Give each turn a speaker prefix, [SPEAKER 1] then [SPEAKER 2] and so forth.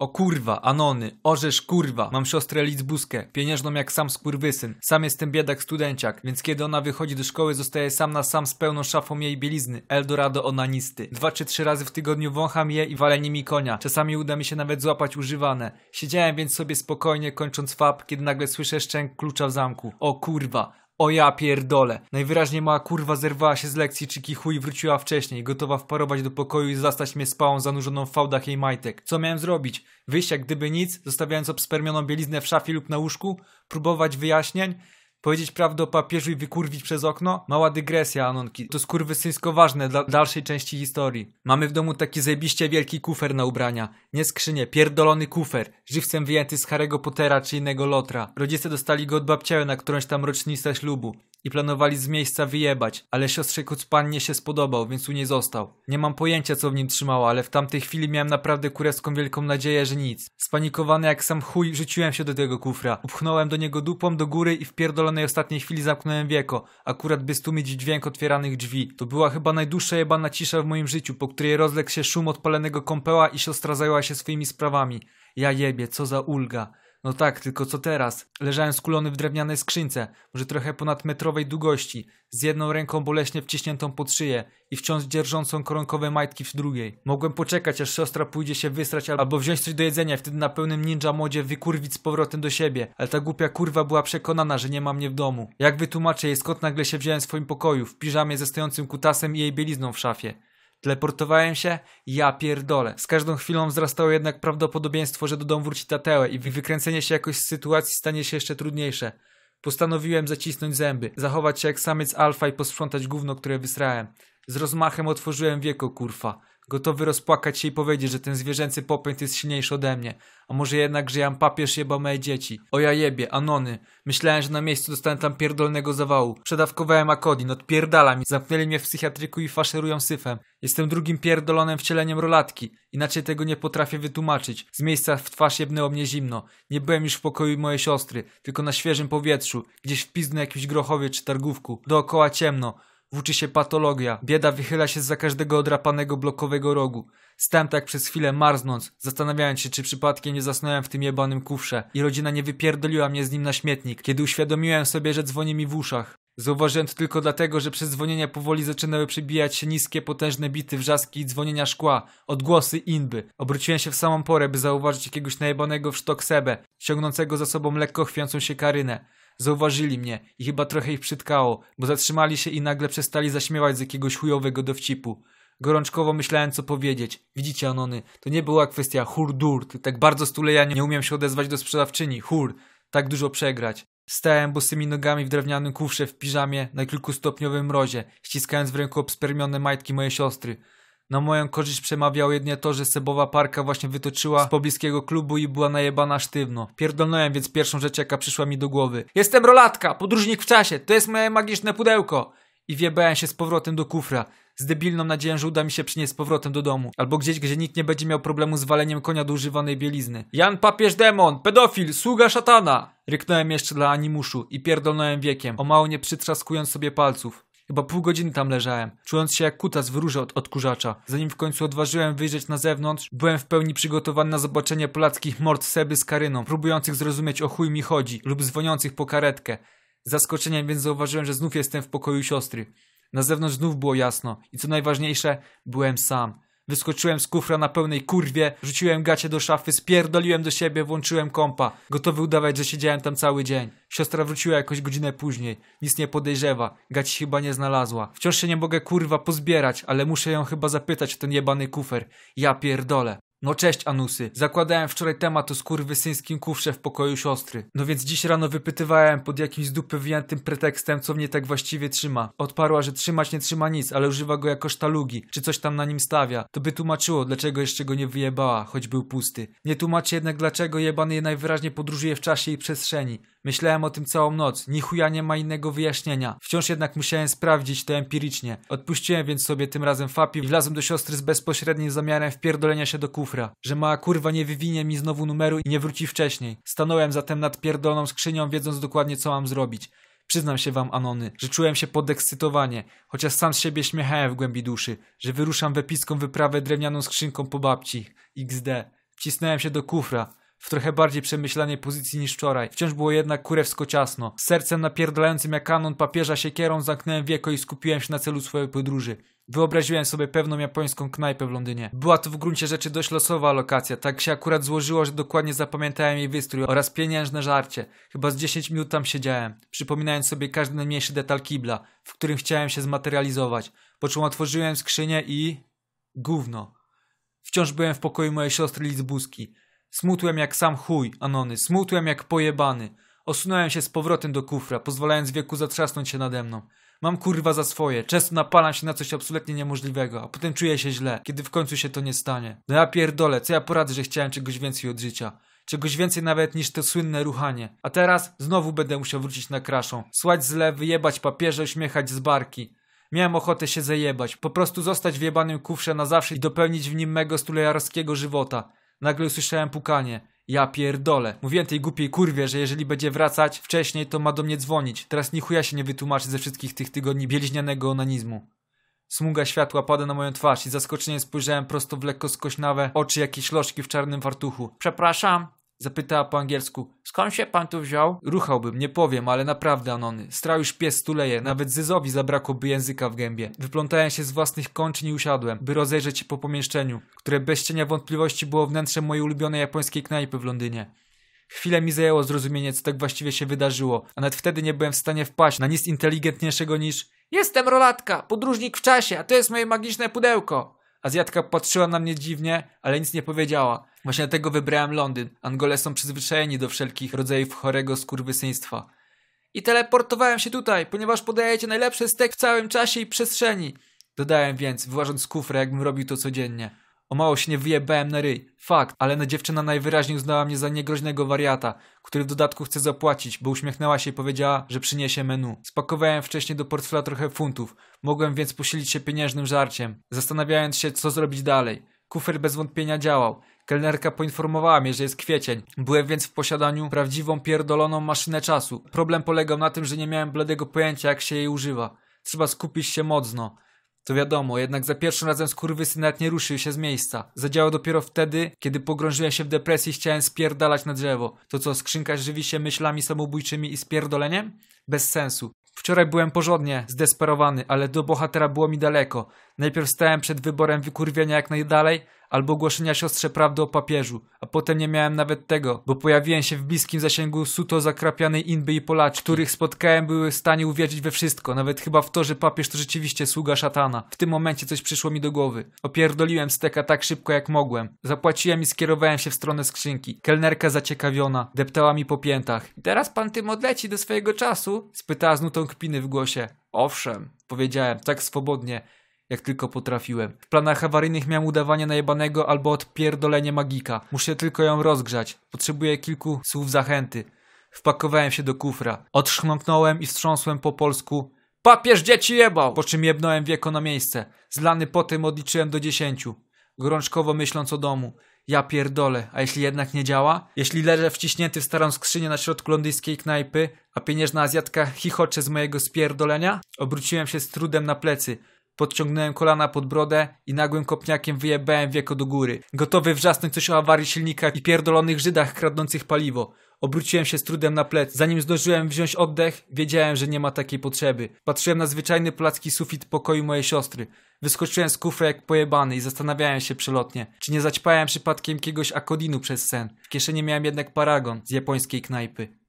[SPEAKER 1] O kurwa, Anony, orzesz kurwa, mam siostrę Lidzbuskę, pieniężną jak sam skurwysyn. Sam jestem biedak studenciak, więc kiedy ona wychodzi do szkoły, zostaje sam na sam z pełną szafą jej bielizny. Eldorado onanisty. Dwa czy trzy razy w tygodniu wącham je i walę nimi konia. Czasami uda mi się nawet złapać używane. Siedziałem więc sobie spokojnie, kończąc fab, kiedy nagle słyszę szczęk klucza w zamku. O kurwa, o ja pierdolę. Najwyraźniej mała kurwa zerwała się z lekcji czy kichuj i wróciła wcześniej, gotowa wparować do pokoju i zastać mnie spałą zanurzoną w fałdach jej majtek. Co miałem zrobić? Wyjść jak gdyby nic, zostawiając obspermioną bieliznę w szafie lub na łóżku? Próbować wyjaśnień? Powiedzieć prawdę o papieżu i wykurwić przez okno? Mała dygresja, Anonki. To skurwysyńsko ważne dla dalszej części historii. Mamy w domu taki zajebiście wielki kufer na ubrania. Nie skrzynię, pierdolony kufer. Żywcem wyjęty z Harry'ego Pottera czy innego lotra. Rodzice dostali go od babciały na którąś tam rocznicę ślubu. I planowali z miejsca wyjebać, ale siostrze Kucpannie się spodobał, więc u niej został. Nie mam pojęcia co w nim trzymało, ale w tamtej chwili miałem naprawdę kurewską wielką nadzieję, że nic. Spanikowany jak sam chuj, rzuciłem się do tego kufra. Upchnąłem do niego dupą do góry i w pierdolonej ostatniej chwili zamknąłem wieko, akurat by stłumić dźwięk otwieranych drzwi. To była chyba najdłuższa jebana cisza w moim życiu, po której rozległ się szum odpalonego kąpeła i siostra zajęła się swoimi sprawami. Ja jebie, co za ulga. No tak, tylko co teraz? Leżałem skulony w drewnianej skrzynce, może trochę ponad metrowej długości, z jedną ręką boleśnie wciśniętą pod szyję i wciąż dzierżącą koronkowe majtki w drugiej. Mogłem poczekać, aż siostra pójdzie się wysrać albo wziąć coś do jedzenia wtedy na pełnym ninja modzie wykurwić z powrotem do siebie, ale ta głupia kurwa była przekonana, że nie ma mnie w domu. Jak wytłumaczę jej, skąd nagle się wziąłem w swoim pokoju, w piżamie ze stojącym kutasem i jej bielizną w szafie? Teleportowałem się? Ja pierdolę. Z każdą chwilą wzrastało jednak prawdopodobieństwo, że do domu wróci Tatełę i wykręcenie się jakoś z sytuacji stanie się jeszcze trudniejsze. Postanowiłem zacisnąć zęby, zachować się jak samiec alfa i posprzątać gówno, które wysrałem. Z rozmachem otworzyłem wieko, kurwa. Gotowy rozpłakać się i powiedzieć, że ten zwierzęcy popęd jest silniejszy ode mnie. A może jednak, że jam papież jeba moje dzieci. O ja jebie, Anony. Myślałem, że na miejscu dostanę tam pierdolnego zawału. Przedawkowałem akodin, odpierdala mi. Zamknęli mnie w psychiatryku i faszerują syfem. Jestem drugim pierdolonym wcieleniem rolatki. Inaczej tego nie potrafię wytłumaczyć. Z miejsca w twarz jebnęło mnie zimno. Nie byłem już w pokoju mojej siostry, tylko na świeżym powietrzu. Gdzieś w pizdu jakimś grochowie czy targówku. Dookoła ciemno. Włóczy się patologia. Bieda wychyla się za każdego odrapanego blokowego rogu. Stałem tak przez chwilę marznąc, zastanawiając się, czy przypadkiem nie zasnąłem w tym jebanym kufrze i rodzina nie wypierdoliła mnie z nim na śmietnik, kiedy uświadomiłem sobie, że dzwoni mi w uszach. Zauważyłem to tylko dlatego, że przez dzwonienia powoli zaczynały przybijać się niskie, potężne bity, wrzaski i dzwonienia szkła, odgłosy inby. Obróciłem się w samą porę, by zauważyć jakiegoś najebanego w sztok ciągnącego za sobą lekko chwiącą się karynę. Zauważyli mnie i chyba trochę ich przytkało, bo zatrzymali się i nagle przestali zaśmiewać z jakiegoś chujowego dowcipu. Gorączkowo myślałem co powiedzieć. Widzicie, Anony, to nie była kwestia hur-dur, tak bardzo stulejanie nie umiem się odezwać do sprzedawczyni. Hur, tak dużo przegrać. Stałem bosymi nogami w drewnianym kufrze w piżamie na kilkustopniowym mrozie, ściskając w ręku obspermione majtki mojej siostry. Na moją korzyść przemawiało jedynie to, że sebowa parka właśnie wytoczyła z pobliskiego klubu i była najebana sztywno. Pierdolnąłem więc pierwszą rzecz, jaka przyszła mi do głowy. Jestem rolatka, podróżnik w czasie, to jest moje magiczne pudełko! I wiebałem się z powrotem do kufra, z debilną nadzieją, że uda mi się przynieść z powrotem do domu. Albo gdzieś, gdzie nikt nie będzie miał problemu z waleniem konia do używanej bielizny. Jan papież demon, pedofil, sługa szatana! Ryknąłem jeszcze dla animuszu i pierdolnąłem wiekiem, o mało nie przytrzaskując sobie palców. Chyba pół godziny tam leżałem, czując się jak kutas w róże od odkurzacza. Zanim w końcu odważyłem wyjrzeć na zewnątrz, byłem w pełni przygotowany na zobaczenie polackich mord Seby z Karyną, próbujących zrozumieć o chuj mi chodzi, lub dzwoniących po karetkę. Z zaskoczeniem więc zauważyłem, że znów jestem w pokoju siostry. Na zewnątrz znów było jasno i co najważniejsze, byłem sam. Wyskoczyłem z kufra na pełnej kurwie, rzuciłem gacie do szafy, spierdoliłem do siebie, włączyłem kompa. Gotowy udawać, że siedziałem tam cały dzień. Siostra wróciła jakoś godzinę później. Nic nie podejrzewa. Gaci chyba nie znalazła. Wciąż się nie mogę kurwa pozbierać, ale muszę ją chyba zapytać o ten jebany kufer. Ja pierdolę. No cześć Anusy, zakładałem wczoraj temat o skurwysyńskim kufrze w pokoju siostry. No więc dziś rano wypytywałem pod jakimś z dupy wyjętym pretekstem, co mnie tak właściwie trzyma. Odparła, że trzymać nie trzyma nic, ale używa go jako sztalugi, czy coś tam na nim stawia. To by tłumaczyło, dlaczego jeszcze go nie wyjebała, choć był pusty. Nie tłumaczy jednak, dlaczego jebany je najwyraźniej podróżuje w czasie i przestrzeni. Myślałem o tym całą noc, ni chuja nie ma innego wyjaśnienia. Wciąż jednak musiałem sprawdzić to empirycznie. Odpuściłem więc sobie tym razem fapi i wlazłem do siostry z bezpośrednim zamiarem wpierdolenia się do kufra. Że mała kurwa nie wywinie mi znowu numeru i nie wróci wcześniej. Stanąłem zatem nad pierdoloną skrzynią, wiedząc dokładnie co mam zrobić. Przyznam się wam, Anony, że czułem się podekscytowanie, chociaż sam z siebie śmiechałem w głębi duszy, że wyruszam w epicką wyprawę drewnianą skrzynką po babci. XD. Wcisnąłem się do kufra. W trochę bardziej przemyślanej pozycji niż wczoraj. Wciąż było jednak kurewsko ciasno. Z sercem napierdalającym jak kanon papieża siekierą zamknąłem wieko i skupiłem się na celu swojej podróży. Wyobraziłem sobie pewną japońską knajpę w Londynie. Była to w gruncie rzeczy dość losowa lokacja. Tak się akurat złożyło, że dokładnie zapamiętałem jej wystrój oraz pieniężne żarcie. Chyba z 10 minut tam siedziałem, przypominając sobie każdy najmniejszy detal kibla, w którym chciałem się zmaterializować. Po czym otworzyłem skrzynię i... Gówno. Wciąż byłem w pokoju mojej siostry Lizbuski. Smutłem jak sam chuj, Anony, smutłem jak pojebany. Osunąłem się z powrotem do kufra, pozwalając wieku zatrzasnąć się nade mną. Mam kurwa za swoje, często napalam się na coś absolutnie niemożliwego, a potem czuję się źle, kiedy w końcu się to nie stanie. No ja pierdolę, co ja poradzę, że chciałem czegoś więcej od życia. Czegoś więcej nawet niż to słynne ruchanie. A teraz znowu będę musiał wrócić na kraszą. Słać zle, wyjebać papierze, uśmiechać z barki. Miałem ochotę się zajebać, po prostu zostać w jebanym kufrze na zawsze i dopełnić w nim mego stulejarskiego żywota. Nagle usłyszałem pukanie. Ja pierdolę. Mówiłem tej głupiej kurwie, że jeżeli będzie wracać wcześniej, to ma do mnie dzwonić. Teraz ni chuja się nie wytłumaczy ze wszystkich tych tygodni bieliźnianego onanizmu. Smuga światła pada na moją twarz i zaskoczenie spojrzałem prosto w lekko skośnawe oczy jakiejś lożki w czarnym fartuchu. Przepraszam, Zapytała po angielsku. Skąd się pan tu wziął? Ruchałbym, nie powiem, ale naprawdę, Anony. Strał już pies stuleje, nawet Zyzowi zabrakłoby języka w gębie. Wyplątałem się z własnych kończyn i usiadłem, by rozejrzeć się po pomieszczeniu, które bez cienia wątpliwości było wnętrzem mojej ulubionej japońskiej knajpy w Londynie. Chwilę mi zajęło zrozumienie, co tak właściwie się wydarzyło, a nawet wtedy nie byłem w stanie wpaść na nic inteligentniejszego niż Jestem Rolatka, podróżnik w czasie, a to jest moje magiczne pudełko. Azjatka patrzyła na mnie dziwnie, ale nic nie powiedziała. Właśnie dlatego wybrałem Londyn. Angole są przyzwyczajeni do wszelkich rodzajów chorego skurwysyństwa. I teleportowałem się tutaj, ponieważ podajecie najlepszy stek w całym czasie i przestrzeni. Dodałem więc, wyłażąc z kufra, jakbym robił to codziennie. O mało się nie wyjebałem na ryj. Fakt, ale na dziewczyna najwyraźniej uznała mnie za niegroźnego wariata, który w dodatku chce zapłacić, bo uśmiechnęła się i powiedziała, że przyniesie menu. Spakowałem wcześniej do portfela trochę funtów. Mogłem więc posilić się pieniężnym żarciem, zastanawiając się, co zrobić dalej. Kufer bez wątpienia działał. Kelnerka poinformowała mnie, że jest kwiecień. Byłem więc w posiadaniu prawdziwą pierdoloną maszynę czasu. Problem polegał na tym, że nie miałem bladego pojęcia, jak się jej używa. Trzeba skupić się mocno. To wiadomo, jednak za pierwszym razem skurwysyn nawet nie ruszył się z miejsca. Zadziałał dopiero wtedy, kiedy pogrążyłem się w depresji i chciałem spierdalać na drzewo. To co, skrzynka żywi się myślami samobójczymi i spierdoleniem? Bez sensu. Wczoraj byłem porządnie zdesperowany, ale do bohatera było mi daleko. Najpierw stałem przed wyborem wykurwienia jak najdalej, albo ogłoszenia siostrze prawdy o papieżu, a potem nie miałem nawet tego, bo pojawiłem się w bliskim zasięgu suto zakrapianej inby i polaczki, których spotkałem były w stanie uwierzyć we wszystko, nawet chyba w to, że papież to rzeczywiście sługa szatana. W tym momencie coś przyszło mi do głowy. Opierdoliłem steka tak szybko jak mogłem. Zapłaciłem i skierowałem się w stronę skrzynki. Kelnerka zaciekawiona, deptała mi po piętach. Teraz pan tym odleci do swojego czasu? Spytała z nutą kpiny w głosie. Owszem, powiedziałem, tak swobodnie jak tylko potrafiłem. W planach awaryjnych miałem udawanie najebanego albo odpierdolenie magika. Muszę tylko ją rozgrzać. Potrzebuję kilku słów zachęty. Wpakowałem się do kufra. Odszchnąknąłem i wstrząsłem po polsku Papież dzieci jebał! Po czym jebnąłem wieko na miejsce. Zlany potem odliczyłem do dziesięciu. Gorączkowo myśląc o domu. Ja pierdolę, a jeśli jednak nie działa? Jeśli leżę wciśnięty w starą skrzynię na środku londyńskiej knajpy, a pieniężna Azjatka chichocze z mojego spierdolenia? Obróciłem się z trudem na plecy. Podciągnąłem kolana pod brodę i nagłym kopniakiem wyjebałem wieko do góry. Gotowy wrzasnąć coś o awarii silnika i pierdolonych Żydach kradnących paliwo. Obróciłem się z trudem na plec. Zanim zdążyłem wziąć oddech, wiedziałem, że nie ma takiej potrzeby. Patrzyłem na zwyczajny polacki sufit pokoju mojej siostry. Wyskoczyłem z kufra jak pojebany i zastanawiałem się przelotnie, czy nie zaćpałem przypadkiem jakiegoś akodinu przez sen. W kieszeni miałem jednak paragon z japońskiej knajpy.